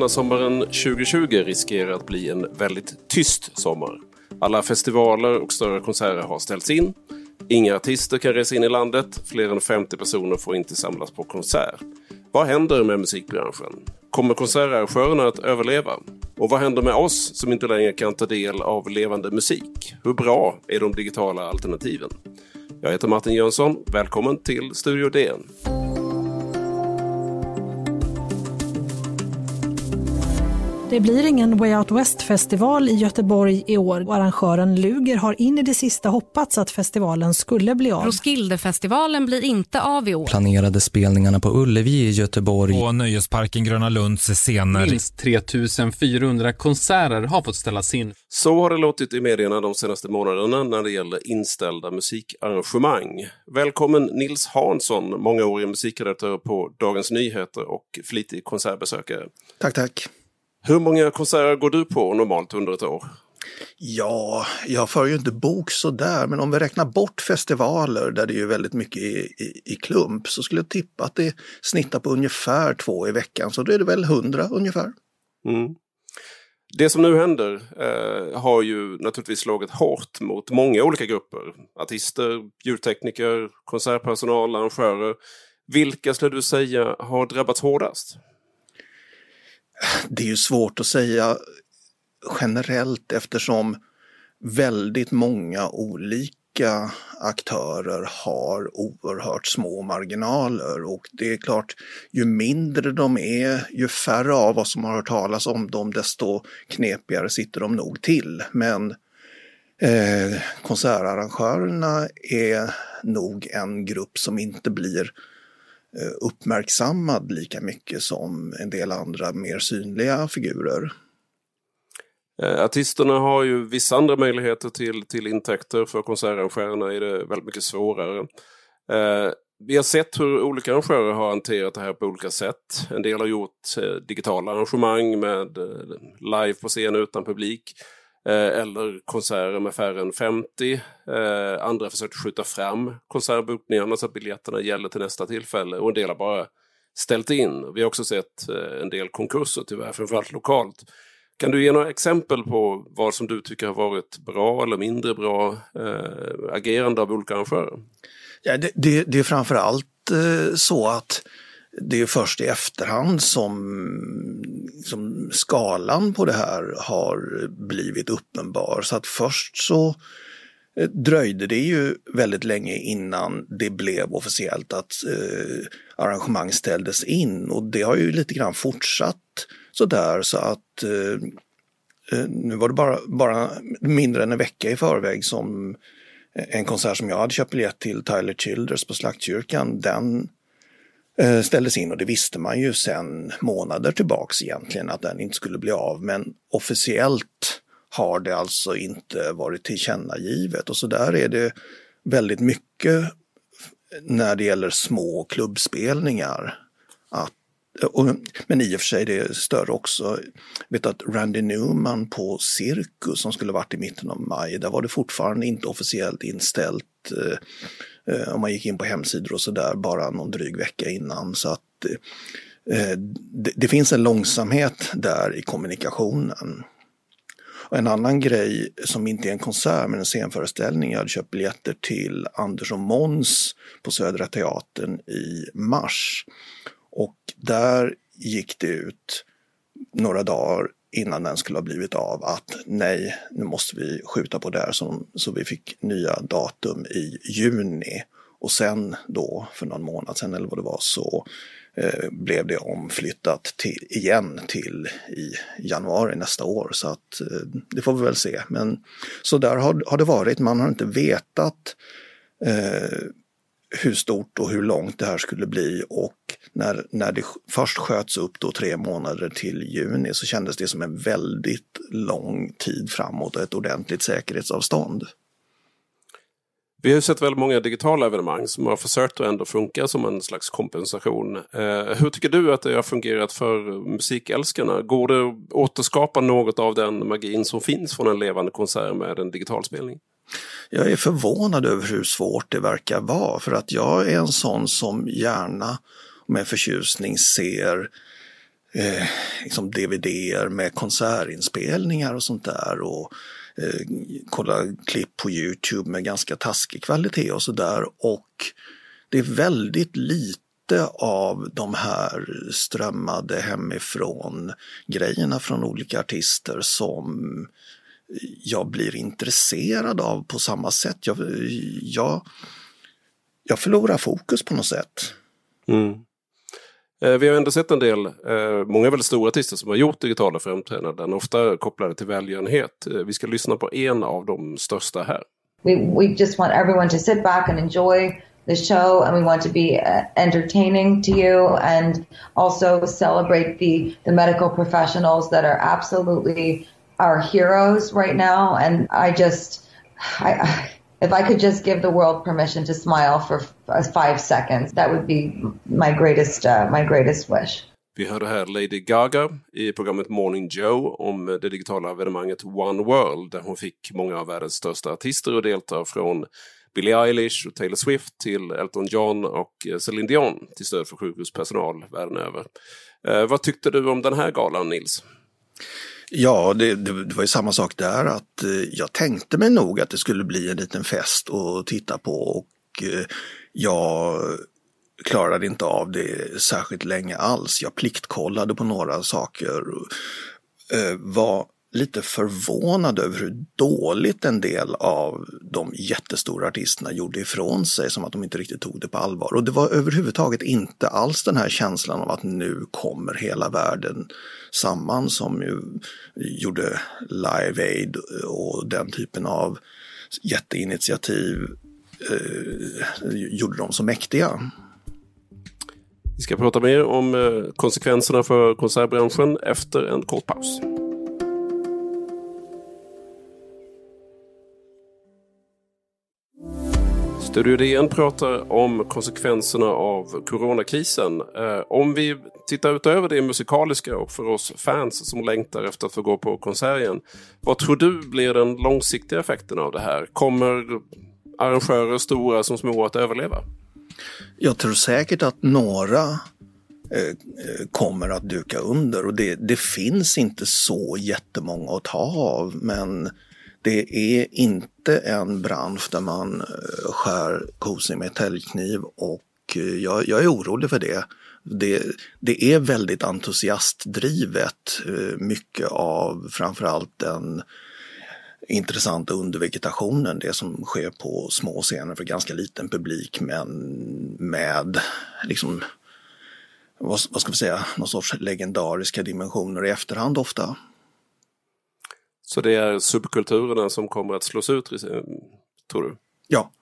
denna sommaren 2020 riskerar att bli en väldigt tyst sommar. Alla festivaler och större konserter har ställts in. Inga artister kan resa in i landet. Fler än 50 personer får inte samlas på konsert. Vad händer med musikbranschen? Kommer konsertarrangörerna att överleva? Och vad händer med oss som inte längre kan ta del av levande musik? Hur bra är de digitala alternativen? Jag heter Martin Jönsson. Välkommen till Studio DN. Det blir ingen Way Out West-festival i Göteborg i år och arrangören Luger har in i det sista hoppats att festivalen skulle bli av. Roskildefestivalen blir inte av i år. Planerade spelningarna på Ullevi i Göteborg. På Nöjesparken Gröna Lunds scener. Minst 3400 konserter har fått ställas in. Så har det låtit i medierna de senaste månaderna när det gäller inställda musikarrangemang. Välkommen Nils Hansson, mångårig musikredaktör på Dagens Nyheter och flitig konsertbesökare. Tack, tack. Hur många konserter går du på normalt under ett år? Ja, jag för ju inte bok sådär, men om vi räknar bort festivaler där det är väldigt mycket i, i, i, klump så skulle jag tippa att det snittar på ungefär två i veckan, så då är det väl hundra ungefär. Mm. Det som nu händer eh, har ju naturligtvis slagit hårt mot många olika grupper. Artister, ljudtekniker, konsertpersonal, arrangörer. Vilka skulle du säga har drabbats hårdast? Det är ju svårt att säga generellt eftersom väldigt många olika aktörer har oerhört små marginaler och det är klart, ju mindre de är, ju färre av oss som har hört talas om dem, desto knepigare sitter de nog till. Men eh, konsertarrangörerna är nog en grupp som inte blir Eh, Eh, uppmärksammad lika mycket som en del andra mer synliga figurer. Eh, artisterna har ju vissa andra möjligheter till, till intäkter. För konsertarrangörerna är det väldigt mycket svårare. Eh, vi har sett hur olika arrangörer har hanterat det här på olika sätt. En del har gjort eh, digitala arrangemang med live på scen utan publik. Eh, eller konserter med färre än 50. Eh, andra försökte skjuta fram konsertbokningarna så att biljetterna gäller till nästa tillfälle och en del har bara ställt in. Vi har också sett eh, en del konkurser tyvärr, framförallt lokalt. Kan du ge några exempel på vad som du tycker har varit bra eller mindre bra eh, agerande av olika arrangörer? Ja, det, det, det är framförallt eh, så att det är först i efterhand som, som skalan på det här har blivit uppenbar. Så att först så eh, dröjde det ju väldigt länge innan det blev officiellt att eh, arrangemang ställdes in och det har ju lite grann fortsatt sådär så att eh, eh, nu var det bara, bara mindre än en vecka i förväg som en konsert som jag hade köpt biljett till, Tyler Childers på Slaktkyrkan, den Eh, ställdes in och det visste man ju sedan månader tillbaks egentligen att den inte skulle bli av. Men officiellt har det alltså inte varit tillkännagivet och så där är det väldigt mycket när det gäller små klubbspelningar. Att, och, men i och för sig det är större också. Jag vet att Randy Newman på Cirkus som skulle varit i mitten av maj, där var det fortfarande inte officiellt inställt eh, Eh, om man gick in på hemsidor och sådär bara någon dryg vecka innan. Så att eh, det, det, finns en långsamhet där i kommunikationen. Och en annan grej som inte är en konsert men en scenföreställning, jag hade köpt biljetter till Anders och Måns på Södra Teatern i mars. Och där gick det ut några dagar innan den skulle ha blivit av att nej, nu måste vi skjuta på det här så, så vi fick nya datum i juni. Och sen då, för någon månad sedan eller vad det var, så eh, blev det omflyttat till, igen till i januari nästa år. Så att eh, det får vi väl se. Men så där har, har det varit. Man har inte vetat eh, hur stort och hur långt det här skulle bli och när, när det först sköts upp då tre månader till juni så kändes det som en väldigt lång tid framåt och ett ordentligt säkerhetsavstånd. Vi har ju sett väldigt många digitala evenemang som har försökt att ändå funka som en slags kompensation. Eh, hur tycker du att det har fungerat för musikälskarna? Går det att återskapa något av den magin som finns från en levande konsert med en digital spelning? Jag är förvånad över hur svårt det verkar vara för att jag är en sån som gärna med förtjusning ser eh, liksom DVD med konsertinspelningar och sånt där. Och eh, kolla klipp på Youtube med ganska taskig kvalitet och sådär. Och det är väldigt lite av de här strömmade hemifrån grejerna från olika artister som jag blir intresserad av på samma sätt. Jag, jag, jag förlorar fokus på något sätt. Mm. Eh, vi har ändå sett en del, eh, många väldigt stora artister som har gjort digitala framträdanden, ofta kopplade till välgörenhet. Eh, vi ska lyssna på en av de största här. We, we just want everyone to sit back and enjoy the show and we want to be entertaining to you and also celebrate the, the medical professionals that are absolutely our heroes right now. And I just, I, I if I could just give the world permission to smile for uh, five seconds, that would be my greatest, uh, my greatest wish. Vi hörde här Lady Gaga i programmet Morning Joe om det digitala evenemanget One World där hon fick många av världens största artister att delta från Billie Eilish och Taylor Swift till Elton John och eh, Celine Dion till stöd för sjukhuspersonal världen över. Eh, vad tyckte du om den här galan Nils? Ja, det, det, det, var ju samma sak där att eh, jag tänkte mig nog att det skulle bli en liten fest att titta på och eh, jag klarade inte av det särskilt länge alls. Jag pliktkollade på några saker. Eh, var lite förvånad över hur dåligt en del av de jättestora artisterna gjorde ifrån sig, som att de inte riktigt tog det på allvar. Och det var överhuvudtaget inte alls den här känslan av att nu kommer hela världen samman som ju gjorde Live Aid och den typen av jätteinitiativ eh, gjorde dem så mäktiga. Vi ska prata mer om eh, konsekvenserna för konsertbranschen efter en kort paus. Studio DN pratar om konsekvenserna av coronakrisen. Eh, om vi tittar utöver det musikaliska och för oss fans som längtar efter att få gå på konsert igen. Vad tror du blir den långsiktiga effekten av det här? Kommer arrangörer, stora som små, att överleva? Jag tror säkert att några eh, kommer att duka under och det, det finns inte så jättemånga att ta av men det är inte en bransch där man eh, skär kosing med täljkniv och eh, jag, jag, är orolig för det. det. Det är väldigt entusiastdrivet, eh, mycket av framförallt den intressanta undervegetationen, det som sker på små scener för ganska liten publik men med liksom vad, vad ska vi säga, någon sorts legendariska dimensioner i efterhand ofta. Så det är subkulturerna som kommer att slås ut, eh, tror du? Ja.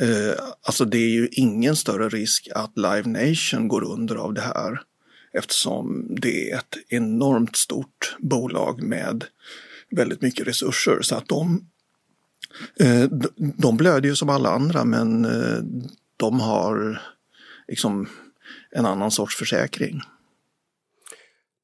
Eh, alltså det är ju ingen större risk att Live Nation går under av det här eftersom det är ett enormt stort bolag med väldigt mycket resurser så att de, eh, de blöder ju som alla andra men eh, de har liksom en annan sorts försäkring.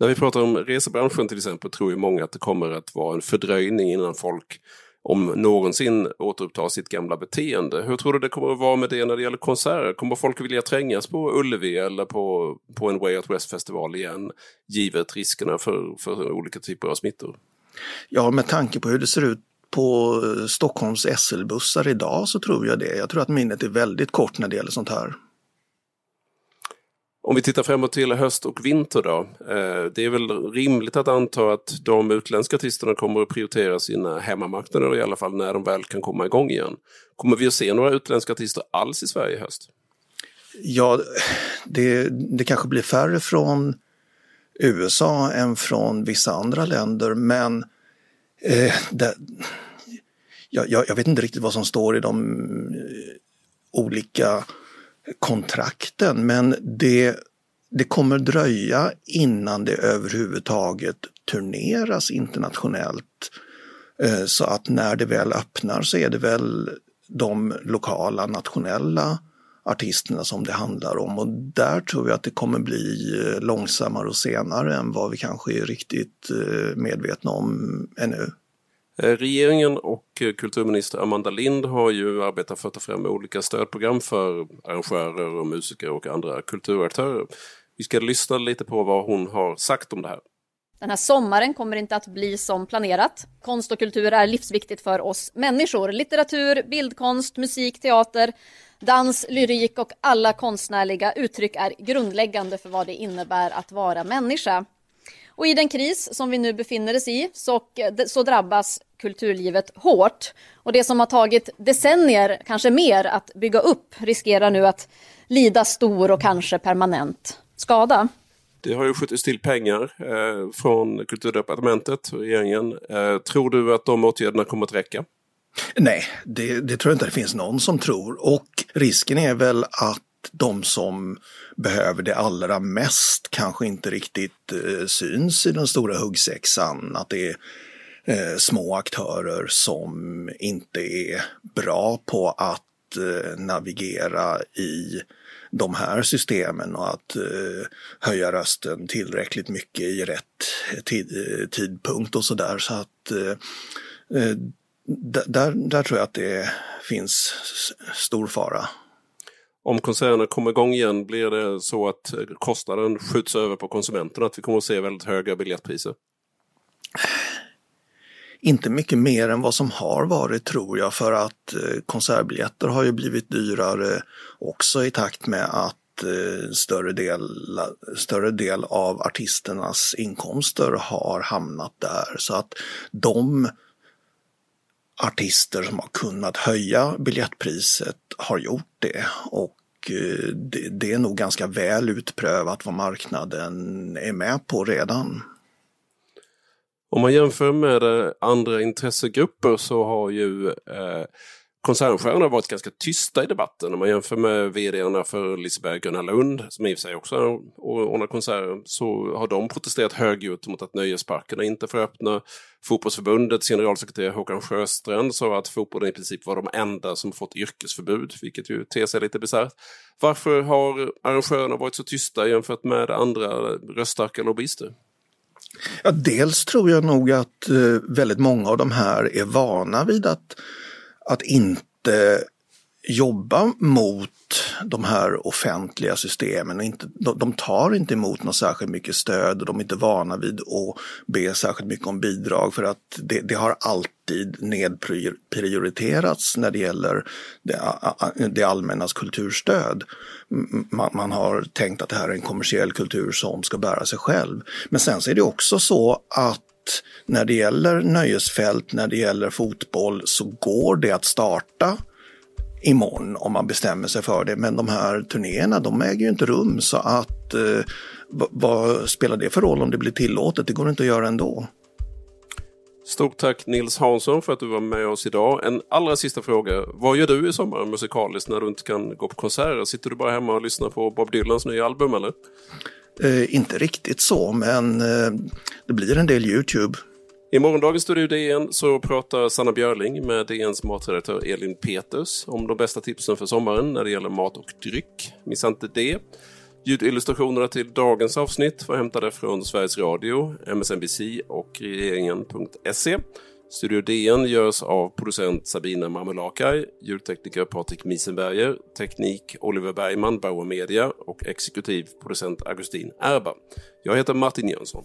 När vi pratar om resebranschen till exempel tror ju många att det kommer att vara en fördröjning innan folk om någonsin återupptar sitt gamla beteende. Hur tror du det kommer att vara med det när det gäller konserter? Kommer folk vilja trängas på Ullevi eller på, på en Way Out West-festival igen? Givet riskerna för, för olika typer av smittor. Ja, med tanke på hur det ser ut på eh, Stockholms SL-bussar idag så tror jag det. Jag tror att minnet är väldigt kort när det gäller sånt här. Om vi tittar framåt till höst och vinter då. Eh, det är väl rimligt att anta att de utländska artisterna kommer att prioritera sina hemmamarknader i alla fall när de väl kan komma igång igen. Kommer vi att se några utländska artister alls i Sverige i höst? Ja, det, det kanske blir färre från USA än från vissa andra länder men eh, det, jag, jag, vet inte riktigt vad som står i de eh, olika kontrakten men det, det kommer dröja innan det överhuvudtaget turneras internationellt. Eh, så att när det väl öppnar så är det väl de lokala nationella artisterna som det handlar om och där tror jag att det kommer bli eh, långsammare och senare än vad vi kanske är riktigt eh, medvetna om ännu. Eh, regeringen och eh, kulturminister Amanda Lind har ju arbetat för att ta fram olika stödprogram för arrangörer och musiker och andra kulturaktörer. Vi ska lyssna lite på vad hon har sagt om det här. Den här sommaren kommer inte att bli som planerat. Konst och kultur är livsviktigt för oss människor. Litteratur, bildkonst, musik, teater, dans, lyrik och alla konstnärliga uttryck är grundläggande för vad det innebär att vara människa. Och i den kris som vi nu befinner oss i så, så drabbas kulturlivet hårt. Och det som har tagit decennier, kanske mer, att bygga upp riskerar nu att lida stor och kanske permanent skada. Det har ju skjutits till pengar eh, från kulturdepartementet och regeringen. Eh, tror du att de åtgärderna kommer att räcka? Nej, det, det tror jag inte det finns någon som tror. Och risken är väl att de som behöver det allra mest kanske inte riktigt eh, syns i den stora huggsexan. Att det är eh, små aktörer som inte är bra på att eh, navigera i de här systemen och att eh, höja rösten tillräckligt mycket i rätt tid, eh, tidpunkt och sådär. Så att eh, eh där, där tror jag att det finns stor fara. Om koncernerna kommer igång igen, blir det så att kostnaden skjuts över på konsumenterna? Att vi kommer att se väldigt höga biljettpriser? Inte mycket mer än vad som har varit tror jag för att eh, konsertbiljetter har ju blivit dyrare också i takt med att eh, större del, större del av artisternas inkomster har hamnat där. Så att de artister som har kunnat höja biljettpriset har gjort det. Och eh, det är nog ganska väl utprövat vad marknaden är med på redan. Om man jämför med eh, andra intressegrupper så har ju eh, koncernstjärnorna varit ganska tysta i debatten. Om man jämför med vdarna för Liseberg och Gunnar Lund, som i och för sig också ordnar konserter, så har de protesterat högljutt mot att nöjesparkerna inte får öppna. Fotbollsförbundets generalsekreterare Håkan Sjöstrand sa att fotbollen i princip var de enda som fått yrkesförbud, vilket ju ter sig lite bisarrt. Varför har arrangörerna varit så tysta jämfört med andra röststarka lobbyister? Ja, dels tror jag nog att eh, väldigt många av de här är vana vid att, att inte jobba mot de här offentliga systemen. Inte, de tar inte emot något särskilt mycket stöd och de är inte vana vid att be särskilt mycket om bidrag för att det, det har alltid nedprioriterats när det gäller det, det allmännas kulturstöd. Man, man, har tänkt att det här är en kommersiell kultur som ska bära sig själv. Men sen så är det också så att när det gäller nöjesfält, när det gäller fotboll så går det att starta imorgon om man bestämmer sig för det. Men de här turnéerna de äger ju inte rum så att eh, vad spelar det för roll om det blir tillåtet? Det går inte att göra ändå. Stort tack Nils Hansson för att du var med oss idag. En allra sista fråga. Vad gör du i sommar musikaliskt när du inte kan gå på konserter? Sitter du bara hemma och lyssnar på Bob Dylans nya album eller? Eh, inte riktigt så, men eh, det blir en del Youtube. I morgondagens Studio DN så pratar Sanna Björling med DNs matredaktör Elin Peters om de bästa tipsen för sommaren när det gäller mat och dryck. Missa inte det. Ljudillustrationerna till dagens avsnitt var hämtade från Sveriges Radio, MSNBC och regeringen.se. Studio DN görs av producent Sabina Marmelakai, ljudtekniker Patrik Miesenberger, teknik Oliver Bergman, Bauer Media och exekutiv producent Augustin Erba. Jag heter Martin Jönsson.